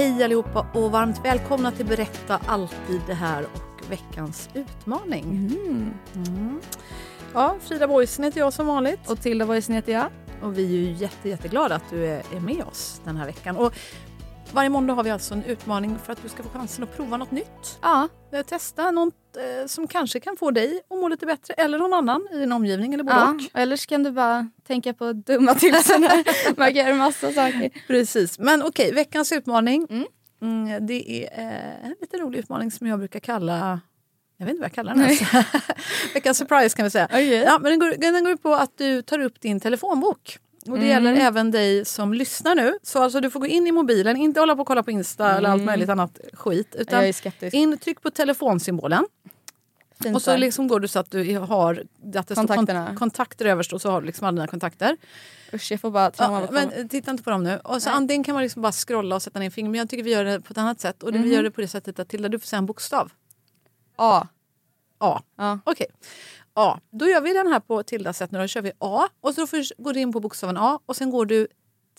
Hej allihopa och varmt välkomna till Berätta alltid det här och veckans utmaning. Mm. Ja, Frida Boysen heter jag som vanligt. Och Tilda Boysen heter jag. Och vi är ju jätte, jätteglada att du är, är med oss den här veckan. Och varje måndag har vi alltså en utmaning för att du ska få chansen att prova något nytt. Ja. Eh, Testa något eh, som kanske kan få dig att må lite bättre eller någon annan i din omgivning eller både ja. och. Eller så kan du bara tänka på dumma tipsen. Man kan göra massa saker. Precis, men okej, veckans utmaning. Mm. Mm, det är eh, en lite rolig utmaning som jag brukar kalla jag vet inte vad jag kallar den ens. Veckans surprise kan vi säga. Okej. Ja, men den, går, den går ut på att du tar upp din telefonbok. Och det gäller även dig som lyssnar nu. Så alltså du får gå in i mobilen, inte hålla på och kolla på Insta eller allt möjligt annat skit. Utan in, tryck på telefonsymbolen. Fint och så liksom går du så att du har att det Kontakterna. kont- kontakter överst och så har du liksom alla dina kontakter. Usch, jag får bara Ja, men titta inte på dem nu. Och så Nej. antingen kan man liksom bara scrolla och sätta ner fingret. Men jag tycker vi gör det på ett annat sätt. Och Mhm. vi gör det på det sättet att Tilda, du får säga en bokstav. A. A. Ja. Okej. A. Då gör vi den här på Tildas sätt nu. Då kör vi A. Och så först går du in på bokstaven A. Och sen går du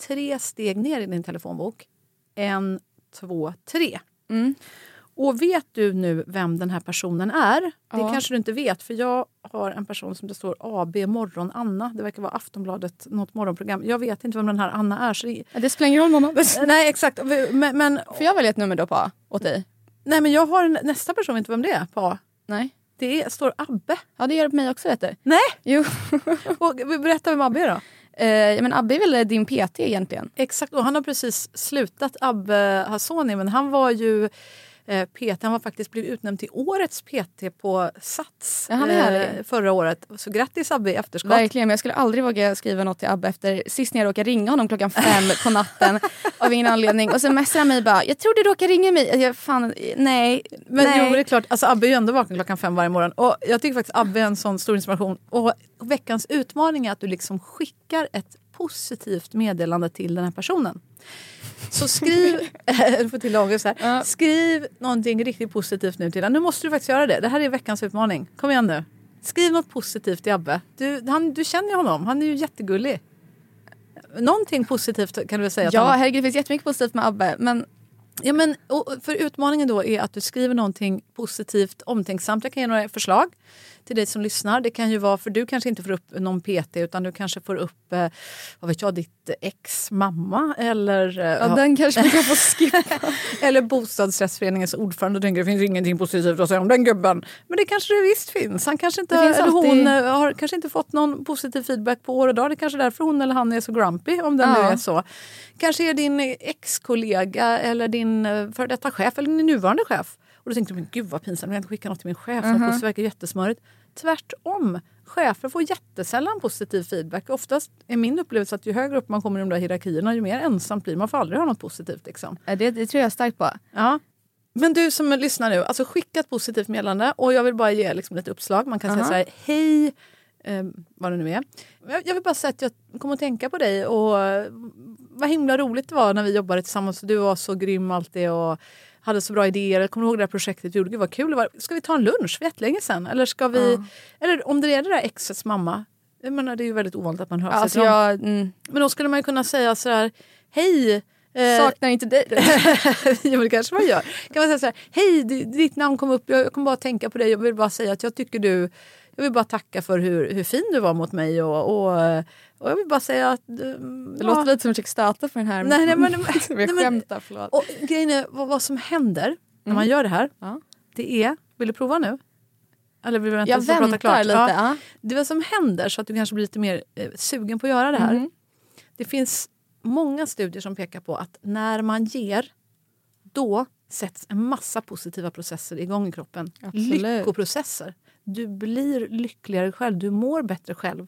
tre steg ner i din telefonbok. En, två, tre. Mm. Och vet du nu vem den här personen är? Det Ja. kanske du inte vet, för jag har en person som det står AB Morgon Anna. Det verkar vara Aftonbladet, något morgonprogram. Jag vet inte vem den här Anna är. Så det... Ja, Det spelar ingen roll någon Nej, exakt. Men, men, Får jag välja ett nummer då på A åt dig? nej, men jag har en, nästa person, vet inte vem det är på A. Nej. Det är, står Abbe. Ja, det gör det på mig också vet du. Nej! Jo. Och, berätta vem Abbe är då. eh, men Abbe är väl din PT egentligen? Exakt, och han har precis slutat, Abbe Hassoni, men han var ju PT, han var faktiskt blivit utnämnd till årets PT på Sats Ja, han är härlig. förra året. Så grattis Abbe i efterskott. Verkligen, men jag skulle aldrig våga skriva något till Abbe efter sist när jag råkade ringa honom klockan fem på natten av ingen anledning. Och sen messade han mig bara, jag tror du råkade ringa mig. Jag, fan, nej. Men nej. jo, det är klart, alltså Abbe är ju ändå vaken klockan fem varje morgon. Och jag tycker faktiskt Abbe är en sån stor inspiration. Och veckans utmaning är att du liksom skickar ett positivt meddelande till den här personen. Så skriv, du får till här. Ja. Skriv någonting riktigt positivt nu till. Nu måste du faktiskt göra det. Det här är veckans utmaning. Kom igen nu. Skriv något positivt till Abbe. Du, han, du känner ju honom, han är ju jättegullig. Någonting positivt kan du väl säga? Ja, han- herregud det finns jättemycket positivt med Abbe. Men Ja, men, för utmaningen då är att du skriver någonting positivt, omtänksamt. Jag kan ge några förslag till dig som lyssnar. Det kan ju vara, för du kanske inte får upp någon PT utan du kanske får upp, eh, vad vet jag, ditt ex mamma eller, eh, ja, den kanske man kan få skippa. eller bostadsrättsföreningens ordförande och tänker det finns ingenting positivt att säga om den gubben. Men det kanske det visst finns. Han kanske inte, eller hon alltid- eh, har kanske inte fått någon positiv feedback på år och dag. Det är kanske därför hon eller han är så grumpy om det nu Ja. är så. Kanske är din ex-kollega eller din eh, före detta chef eller din nuvarande chef. Och då tänkte du, men gud vad pinsamt, jag vill inte skicka något till min chef. Mhm. Uh-huh. Det verkar jättesmörigt. Tvärtom. Chefer får jättesällan positiv feedback. Oftast är min upplevelse att ju högre upp man kommer i de där hierarkierna, ju mer ensamt blir man. Får aldrig ha något positivt. Liksom. Det, det tror jag starkt på. Ja. Men du som lyssnar nu, alltså skicka ett positivt meddelande och jag vill bara ge liksom ett uppslag. Man kan säga Aha. så här, hej, eh, vad det nu är. Jag, vill bara säga att jag kommer att tänka på dig och vad himla roligt det var när vi jobbade tillsammans. Du var så grym alltid och hade så bra idéer. Jag kommer ihåg det här projektet gjorde. Gud vad kul det var. Ska vi ta en lunch för jättelänge sedan? Eller ska vi, eller om det är det där exets mamma. Jag menar, det är ju väldigt ovanligt att man hör sig Alltså till jag mm, Men då skulle man ju kunna säga så här, hej, eh, saknar inte dig. jo, det kanske man gör. Kan man säga så här, hej, di- ditt namn kom upp, jag kommer bara att tänka på dig. Jag vill bara säga att jag tycker du, jag vill bara tacka för hur, hur fin du var mot mig och, och, och jag vill bara säga att... eh, Det ja. låter lite som att försöker stöta för den här. Nej, nej, men- jag nej, skämtar, förlåt. Och grejen är, vad, vad som händer när man gör det här, Ja. det är... Vill du prova nu? Eller vill du vänta Jag jag väntar klart? lite. Ja. Det vad som händer så att du kanske blir lite mer eh, sugen på att göra det här. Mhm. Det finns många studier som pekar på att när man ger, då sätts en massa positiva processer igång i kroppen. Absolut. Lyckoprocesser. Du blir lyckligare själv, du mår bättre själv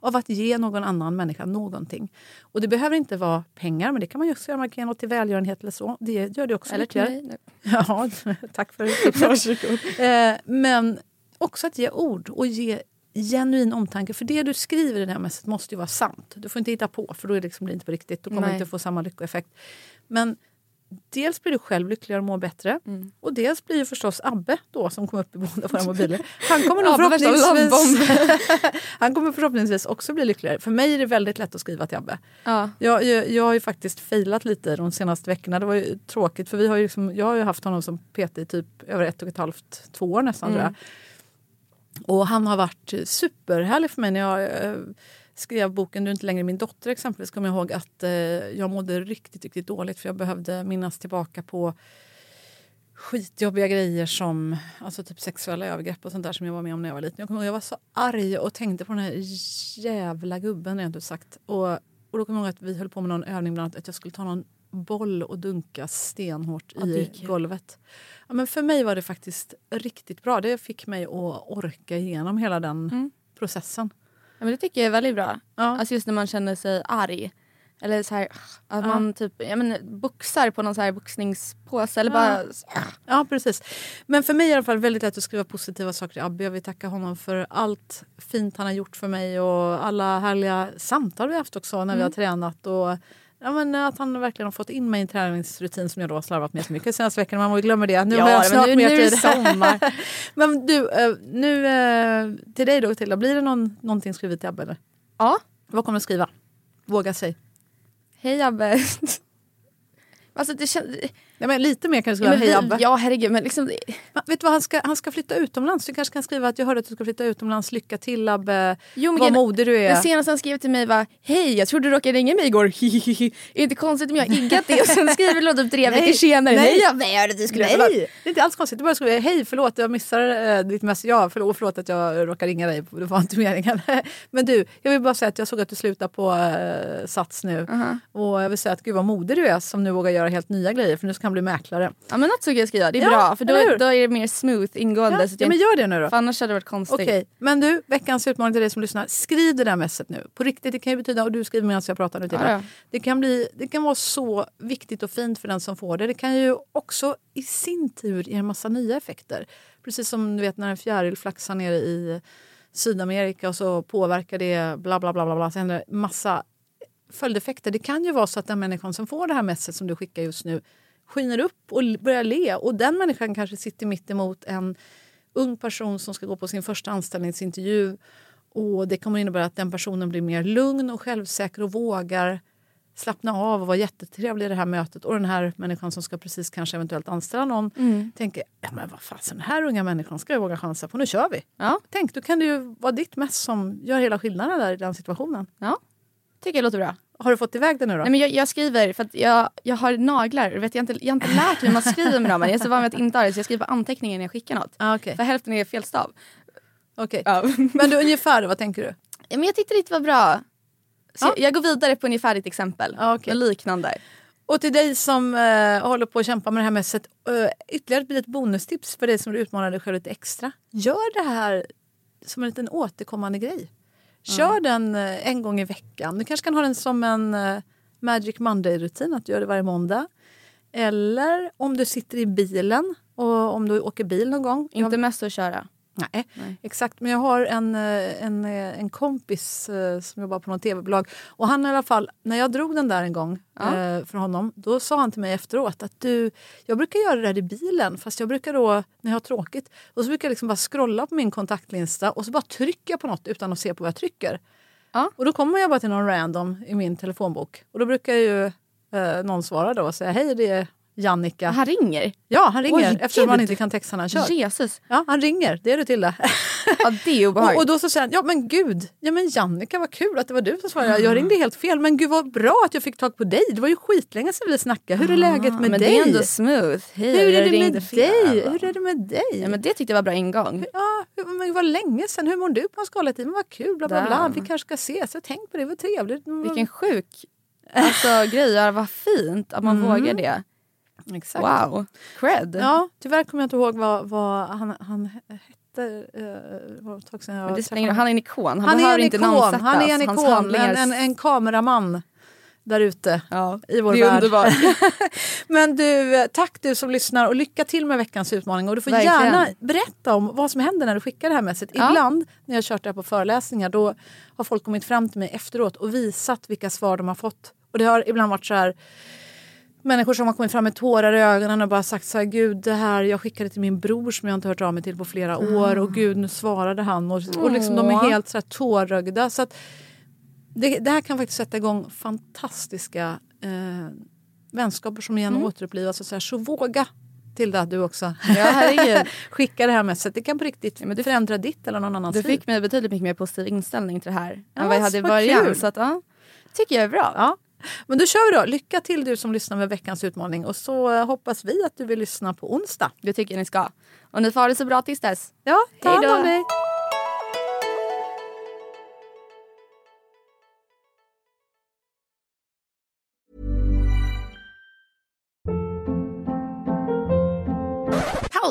av att ge någon annan människa någonting. Och det behöver inte vara pengar, men det kan man ju också göra. Man kan ge något till välgörenhet eller så. Det gör det också Eller till mig. Ja, tack för tipset. eh, men också att ge ord och ge genuin omtanke. För det du skriver i det här mässet måste ju vara sant. Du får inte hitta på för då är det liksom, inte på riktigt. Då kommer Nej. inte få samma lyckoeffekt. Men dels blir du själv lyckligare och mår bättre. Mm. Och dels blir ju förstås Abbe då som kom upp i båda våra mobiler. Han kommer nog förhoppningsvis, han kommer förhoppningsvis också bli lyckligare. För mig är det väldigt lätt att skriva till Abbe. Ja. Jag, jag, jag har ju faktiskt failat lite de senaste veckorna. Det var ju tråkigt för vi har ju liksom, jag har ju haft honom som PT i typ över ett och ett halvt, två år nästan tror jag. Och han har varit superhärlig för mig när jag eh, skrev boken Du är inte längre min dotter exempelvis. Kom jag ihåg att eh, jag mådde riktigt, riktigt dåligt för jag behövde minnas tillbaka på skitjobbiga grejer som alltså typ sexuella övergrepp och sånt där som jag var med om när jag var liten. Jag, kommer ihåg, jag var så arg och tänkte på den här jävla gubben rent ut sagt. Och, och då kommer jag ihåg att vi höll på med någon övning bland annat att jag skulle ta någon boll och dunka stenhårt Ja, i golvet. Ja, men för mig var det faktiskt riktigt bra. Det fick mig att orka igenom hela den Mm. processen. Ja, men det tycker jag är väldigt bra. Ja. Alltså just när man känner sig arg. Eller så här, att Ja. man typ ja, men, boxar på någon så här boxningspåse. Eller Ja. bara, Ja, precis. Men för mig är det i alla fall väldigt lätt att skriva positiva saker till Abbe. Jag vill tacka honom för allt fint han har gjort för mig och alla härliga samtal vi har haft också när vi Mm. har tränat. Och, ja, men att han verkligen har fått in mig i en träningsrutin som jag då har slarvat med så mycket senaste veckan. Man glömma det. Nu har jag men snart nu, mer nu tid. sommar. Men du, eh, nu eh, till dig då Tilda. Blir det någon, någonting skrivet till Abbe? Eller? ja. Vad kommer du skriva? Våga säg. Hej Abbe. alltså, det känns, Ja, men lite mer kan du skriva. men Hej vi, Abbe. ja herregud men liksom, Men Vet du vad, han ska, han ska flytta utomlands. Du kanske kan skriva att jag hörde att du ska flytta utomlands. Lycka till Abbe. Jo, men Vad modig du är. Det senaste han skrev till mig var Hej, jag trodde du råkade ringa mig igår. Hihihi. Är det inte konstigt om jag har iggat det? Och sen skriver du typ tre Nej, veckor senare. nej. Nej, jag nej, hörde att du skulle Nej, förlåt. det är inte alls konstigt. Du bara skriver hej förlåt jag missade eh, ditt mess. Ja, förlåt, förlåt att jag råkade ringa dig. Det var inte meningen. Men du, jag vill bara säga att jag såg att du slutar på eh, Sats nu. Och jag vill säga att gud vad modig du är som nu vågar göra helt nya grejer för nu ska han bli mäklare. Ja men något så kan jag skriva. Det är Ja, bra för då, då är det mer smooth ingående. Ja, så ja, men gör det nu då. för annars hade det varit konstigt. Okej, men du, veckans utmaning till dig som lyssnar. Skriv det där messet nu. På riktigt, det kan ju betyda, och du skriver medan jag pratar nu till Ja, ja. Det kan, bli, det kan vara så viktigt och fint för den som får det. Det kan ju också i sin tur ge en massa nya effekter. Precis som du vet när en fjäril flaxar ner i Sydamerika och så påverkar det bla bla bla bla, bla så händer det massa följdeffekter. Det kan ju vara så att den människan som får det här messet som du skickar just nu skiner upp och börjar le. Och den människan kanske sitter mitt emot en ung person som ska gå på sin första anställningsintervju. Och Det kommer innebära att den personen blir mer lugn och självsäker och vågar slappna av och vara jättetrevlig i det här mötet. Och den här människan som ska precis kanske eventuellt anställa någon tänker ja, men vad fasen, den här unga människan ska jag våga chansa på. Nu kör vi! Ja, Tänk, då kan det ju vara ditt mess som gör hela skillnaden där i den situationen. ja. Tycker jag låter bra. Har du fått iväg det nu då? Nej, men jag, jag skriver för att jag, jag har naglar. Vet, jag, har inte, jag har inte lärt mig hur man skriver med dem. Jag är så van vid att inte ha det så jag skriver anteckningar när jag skickar något. ah, Okej. För hälften är fel stav. okej. Ja. Men du, ungefär, vad tänker du? Men jag tyckte det var bra. Så Ja. jag, jag går vidare på ungefär ditt exempel. Okej. Något liknande. Och till dig som eh, håller på att kämpa med det här mässet, eh, ytterligare ett bonustips för dig som vill utmana dig själv lite extra. Gör det här som en liten återkommande grej. Kör den eh, en gång i veckan. Du kanske kan ha den som en eh, Magic Monday-rutin, att du gör det varje måndag. Eller om du sitter i bilen och om du åker bil någon gång. Inte mest att köra. Nej, Nej. exakt. Men jag har en, eh, en, eh, en kompis eh, som jobbar på något tv-bolag. Och han i alla fall, när jag drog den där en gång Ja. eh, för honom, då sa han till mig efteråt att du, jag brukar göra det här i bilen, fast jag brukar då, när jag har tråkigt, och så brukar jag liksom bara scrolla på min kontaktlista och så bara trycker jag på något utan att se på vad jag trycker. Ja. Och då kommer jag bara till någon random i min telefonbok. Och då brukar ju eh, någon svara då och säga hej det är Jannica. Han ringer. Ja, han ringer Oj, eftersom han inte kan texta när han kör. Jesus. Ja, han ringer. Det är du till det. Ja, det är Och, obehagligt. och då så säger han, ja men gud, ja men Jannica vad kul att det var du som svarade. Jag ringde helt fel men gud vad bra att jag fick tag på dig. Det var ju skitlänge sedan vi snackade. Hur är läget med men dig? det är ändå smooth. Hej, Hur är det med fel. dig? Hur är det med dig? Ja, men det tyckte jag var bra ingång. Ja, men var länge sedan. Hur mår du på en skala i tiden? Vad kul, bla bla bla. Damn. Vi kanske ska ses. Jag tänk på det, vad trevligt. Mm, Vilken sjuk alltså, grej. Vad fint att man vågar det. Exakt. Wow. Cred. Ja, tyvärr kommer jag inte ihåg vad, vad han, han hette. Uh, det spelar. Han är en ikon. Han, Han är behöver inte ikon, namnsättas. han är en Hans ikon, handlingar- en, en, en kameraman där ute Ja, i vår det är värld. underbart. Men du, tack du som lyssnar och lycka till med veckans utmaning. Och du får Verkligen. gärna berätta om vad som händer när du skickar det här messet. Ja. Ibland när jag kört det här på föreläsningar då har folk kommit fram till mig efteråt och visat vilka svar de har fått. Och det har ibland varit så här Människor som har kommit fram med tårar i ögonen och bara sagt så här, gud det här, jag skickade till min bror som jag inte hört av mig till på flera år och gud nu svarade han. Och, och liksom, de är helt så här tårögda. Så att det, det här kan faktiskt sätta igång fantastiska eh, vänskaper som igen Mm. återupplivas. Och så, här, så våga Tilda, du också. Ja. Skicka det här med. Så det kan på riktigt Ja, men du- förändra ditt eller någon annans Du fick mig betydligt mycket mer positiv inställning till det här Ja, än vad jag hade i början. kul. Så att, ja, tycker jag är bra. Ja. Men då kör vi då. Lycka till du som lyssnar med veckans utmaning. Och så eh, hoppas vi att du vill lyssna på onsdag. Det tycker jag ni ska. Och ni får ha det så bra tills dess. Ja, ta hand då. om dig.